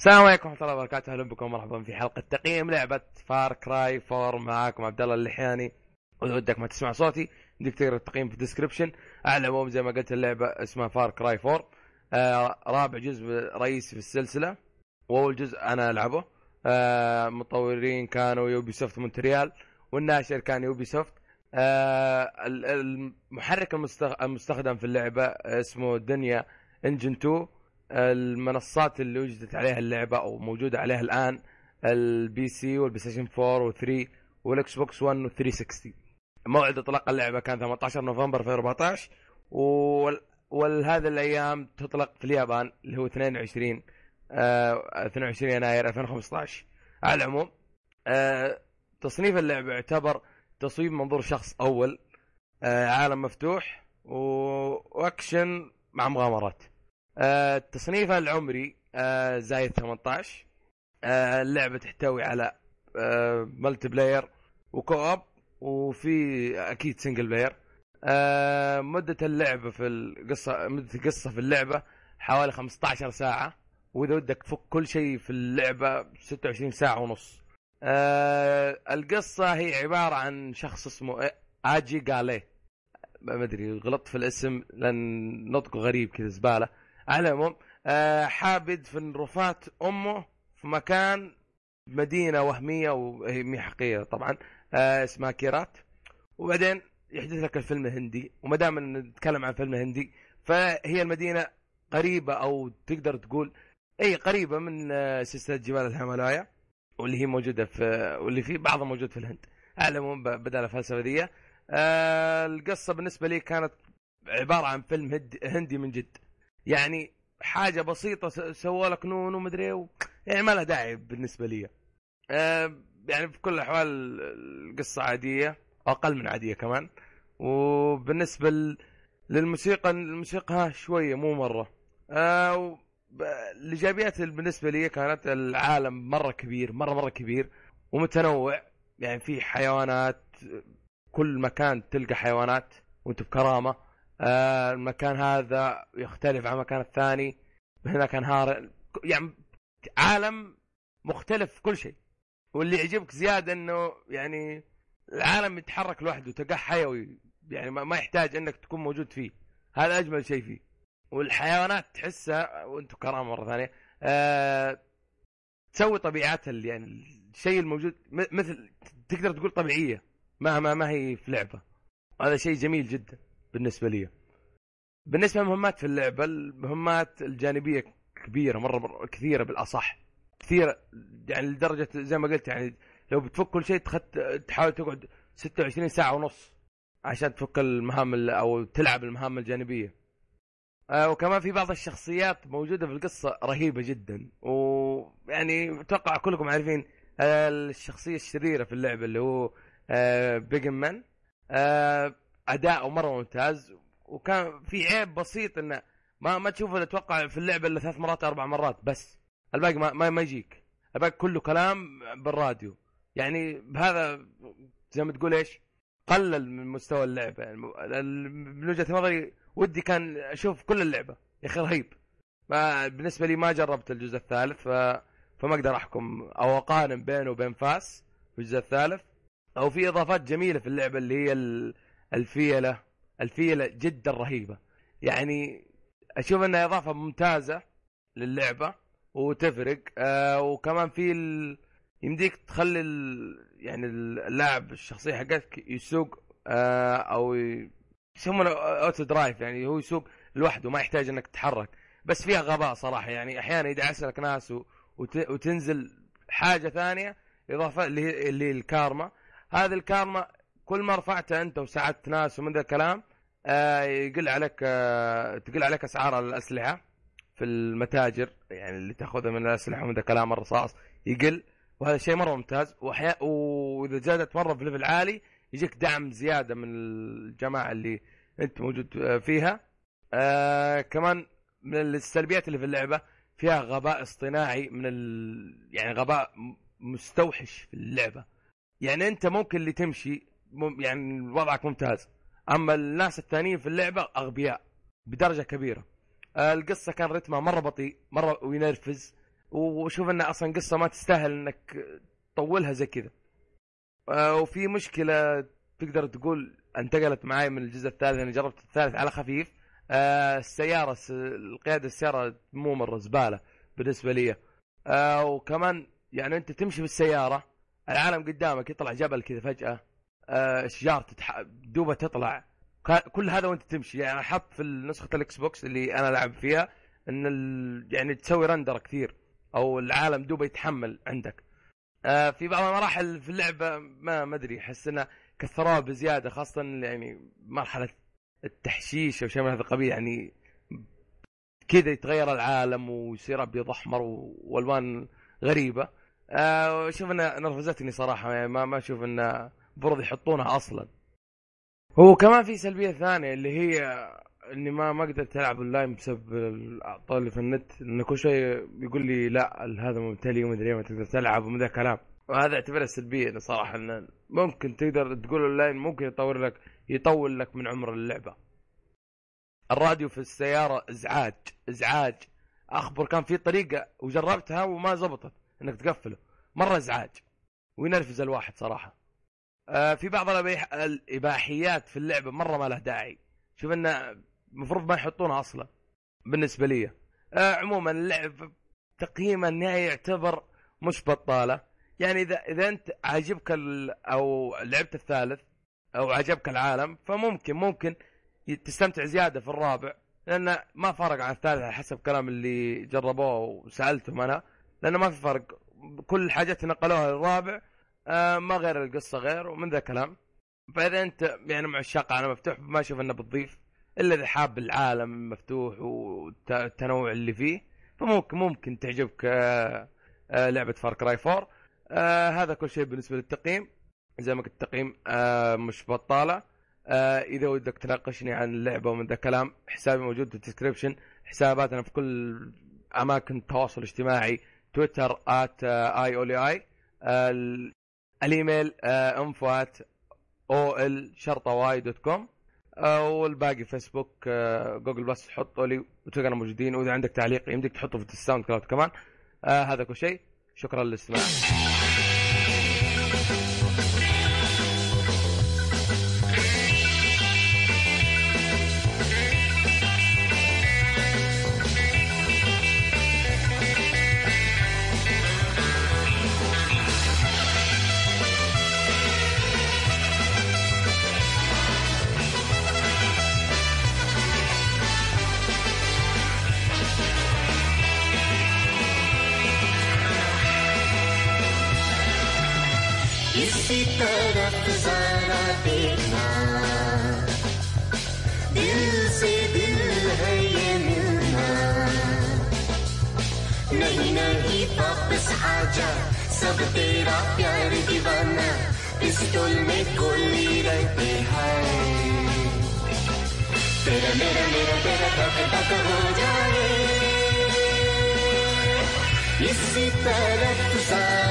السلام عليكم ورحمة الله وبركاته. أهلا بكم مرحبا في حلقة تقييم لعبة Far Cry 4 معاكم عبد الله اللحياني. وإذا ودك ما تسمع صوتي عندك تقرأ التقييم في ال description على العموم زي ما قلت اللعبة اسمها Far Cry 4 آه رابع جزء رئيسي في السلسلة. وأول جزء أنا ألعبه. آه مطورين كانوا Ubisoft Montreal والناشر كان Ubisoft آه المحرك المستخدم في اللعبة اسمه Dunia Engine 2 المنصات اللي وجدت عليها اللعبة أو موجودة عليها الآن ال PC وال PlayStation 4 و3 وال Xbox 1 و 360 موعد إطلاق اللعبة كان 18 نوفمبر 2014 وهذه الأيام تطلق في اليابان اللي هو 22 آه 22 يناير 2015 على العموم آه تصنيف اللعبة يعتبر تصويب منظور شخص أول آه عالم مفتوح وأكشن مع مغامرات. آه تصنيفها العمري آه زايد 18 آه اللعبة تحتوي على multiplayer و co-op وفي أكيد single player مدة اللعبة في القصة مدة القصة في اللعبة حوالي 15 ساعة. وإذا ودك تفك كل شيء في اللعبة 26 ساعة ونص. آه القصة هي عبارة عن شخص اسمه آجي قاليه ما أدري غلطت في الاسم لأن نطقه غريب كذا زبالة. على العموم آه حابد في رفات أمه في مكان مدينة وهمية وهي حقيقيه طبعا آه اسمها كيرات. وبعدين يحدث لك الفيلم الهندي وما دام نتكلم عن فيلم هندي فهي المدينة قريبة أو تقدر تقول إي قريبة من آه، سلسلة جبال الهيمالايا واللي هي موجودة في واللي في بعضها موجود في الهند. على العموم بدل الفلسفه آه القصة بالنسبة لي كانت عبارة عن فيلم هندي من جد. يعني حاجة بسيطة سووا لك نون ومدري و... يعني ما لها داعي بالنسبة لي. أه يعني في كل الأحوال القصة عادية أقل من عادية كمان. وبالنسبة للموسيقى الموسيقى ها شوية مو مرة. أه الإيجابيات بالنسبة لي كانت العالم مرة كبير مرة مرة كبير ومتنوع. يعني في حيوانات كل مكان تلقى حيوانات وانت بكرامه آه المكان هذا يختلف عن المكان الثاني. هناك انهار يعني عالم مختلف في كل شيء. واللي يعجبك زيادة إنه يعني العالم يتحرك لوحده تلقاه حيوي. يعني ما يحتاج إنك تكون موجود فيه. هذا أجمل شيء فيه. والحيوانات تحسها وأنتم كرام مرة ثانية آه تسوي طبيعات يعني الشيء الموجود مثل تقدر تقول طبيعية ما ما, ما هي في لعبة. هذا شيء جميل جدا. بالنسبة لي. بالنسبة للمهمات في اللعبه المهمات الجانبية كبيرة مرة, مرة كثيرة بالأصح. كثيرة يعني لدرجة زي ما قلت يعني لو بتفك كل شيء تحاول تقعد 26 ساعة ونص عشان تفك المهام أو تلعب المهام الجانبية. آه وكمان في بعض الشخصيات موجودة في القصة رهيبة جدا. ويعني أتوقع كلكم عارفين آه الشخصية الشريرة في اللعبه اللي هو آه بيجن مان آه اداؤه مرة ممتاز وكان في عيب بسيط إنه ما ما تشوفه أتوقع في اللعبة إلا ثلاث مرات أربع مرات بس. الباقي ما ما, ما يجيك. الباقي كله كلام بالراديو. يعني بهذا زي ما تقول إيش؟ قلل من مستوى اللعبة. يعني من وجهة نظري ودي كان أشوف كل اللعبة. يا أخي رهيب. ما بالنسبة لي ما جربت الجزء الثالث ف... فما أقدر أحكم أو أقارن بينه وبين فاس في الجزء الثالث. أو في إضافات جميلة في اللعبة اللي هي ال... الفيلة الفيلة جدا رهيبة. يعني أشوف إنها إضافة ممتازة للعبة وتفرق. آه وكمان في ال... يمديك تخلي ال... يعني اللاعب الشخصية حقتك يسوق آه أو يسمونه auto drive يعني هو يسوق لوحده ما يحتاج إنك تتحرك. بس فيها غباء صراحة يعني أحيانا يدعس لك ناس و... وت... وتنزل حاجة ثانية إضافة اللي هي الكارما. هذه الكارما كل ما رفعتها انت وساعدت ناس ومن ذا الكلام آه يقل عليك آه تقل عليك أسعار الأسلحة في المتاجر يعني اللي تاخذها من الأسلحة ومن ذا الكلام الرصاص يقل. وهذا شيء مرة ممتاز. وحيا وإذا زادت مرة في level عالي يجيك دعم زيادة من الجماعة اللي أنت موجود آه، فيها. آه كمان من السلبيات اللي في اللعبة فيها غباء اصطناعي من ال... يعني غباء مستوحش في اللعبة. يعني أنت ممكن اللي تمشي يعني وضعك ممتاز. أما الناس الثانيين في اللعبة أغبياء بدرجة كبيرة. القصة كان رتمها مرة بطيء مرة وينرفز. وشوف انها أصلا قصة ما تستاهل إنك تطولها زي كذا. آه، وفي مشكلة تقدر تقول انتقلت معي من الجزء الثالث أنا جربت الثالث على خفيف. آه، السيارة القيادة السيارة مو مرة زبالة بالنسبة لي. آه، وكمان يعني أنت تمشي بالسيارة العالم قدامك يطلع جبل كذا فجأة. اشجار تتح... دوبه تطلع. كل هذا وانت تمشي. يعني حط في نسخة ال Xbox اللي أنا لعب فيها إن ال... يعني تسوي render كثير أو العالم دوبه يتحمل عندك. آه في بعض المراحل في اللعبة ما ما أدري أحس إنها كثروها بزيادة خاصة يعني مرحلة التحشيش أو شيء من هذا القبيل. يعني كذا يتغير العالم ويصير أبيض أحمر وألوان غريبة. آه شوف إنها نرفزتني صراحة. يعني ما ما أشوف انه المفروض يحطونها أصلا. هو كمان في سلبية ثانية اللي هي إني ما ما قدرت ألعب أونلاين بسبب الأعطال اللي في النت. إنه كل شيء يقول لي لا هذا ممتلي ومدري ما تقدر تلعب ومن ذا كلام وهذا أعتبره سلبية صراحة إنه ممكن تقدر تقول أونلاين ممكن يطور لك يطول لك من عمر اللعبة. الراديو في السيارة إزعاج إزعاج. أخبر كان في طريقة وجربتها وما زبطت إنك تقفله. مرة إزعاج. وينرفز الواحد صراحة. في بعض الإباحيات في اللعبة مرة ما له داعي. شوف إنه المفروض ما يحطونها أصلا بالنسبة لي. آه عموما اللعب تقييمه النهائي يعتبر مش بطالة. يعني إذا إذا أنت عاجبك أو لعبت الثالث أو عجبك العالم فممكن ممكن تستمتع زيادة في الرابع. لأنه ما فرق عن الثالث على حسب كلام اللي جربوه وسألتهم أنا. لأنه ما في فرق كل الحاجات نقلوها للرابع آه ما غير القصة غير ومن ذا كلام فإذا أنت يعني مع الشاق على مفتوح ما أشوف إنه بتضيف إلا إذا حاب العالم المفتوح والتنوع اللي فيه فممكن ممكن تعجبك آه آه لعبة Far Cry 4 آه هذا كل شيء بالنسبة للتقييم. زي ما قلت التقييم آه مش بطالة. آه إذا ودك تناقشني عن اللعبة ومن ذا كلام حسابي موجود في ال description حساباتنا في كل أماكن التواصل الاجتماعي Twitter at i اولي i. الإيميل info at O L شرطة Y dot com والباقي Facebook Google Plus حطوا لي وتلقانا موجودين وإذا عندك تعليق يمديك تحطه في ال SoundCloud كمان. آه هذا كل شيء. شكرا للاستماع. की तरफ़ जरा देखना। दिल से दिल है ये मिलना। नहीं नहीं, वापस आ जा। सब तेरा प्यार दीवाना। पिस्टोल में गोली रहते हैं। तेरा, मेरा मेरा, तेरा तक तक हो जाए। इसी तरफ़ जा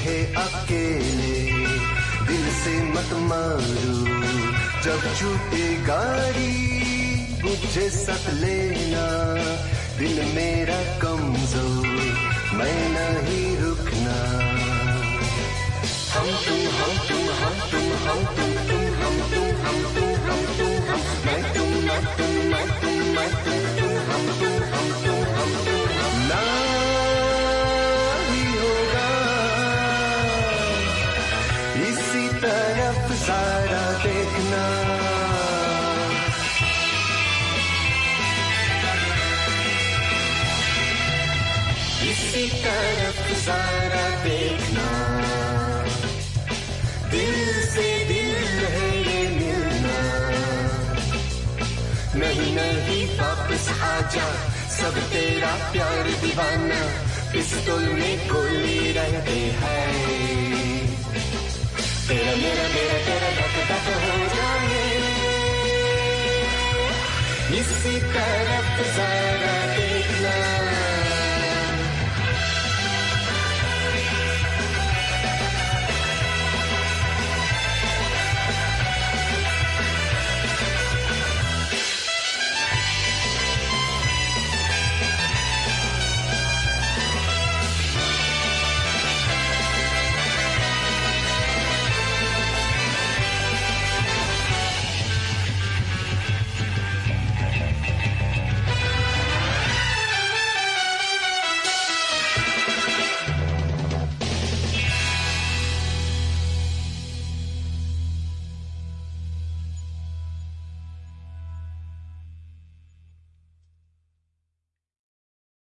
है अकेले, दिल से मत मारो जब छूटे गाड़ी, मुझे सत लेना। दिल मेरा कमज़ोर, मैं नहीं रुकना। हम तुम हम तुम हम तुम हम तुम तुम, हम तुम हम तुम हम तुम, हम मैं तुम मैं तुम। आजा सब तेरा प्यार दीवाना इस तुल में गोली रहते हैं। तेरा मेरा मेरा, तेरा धक धक हो जाए। इसी तरफ़ देखना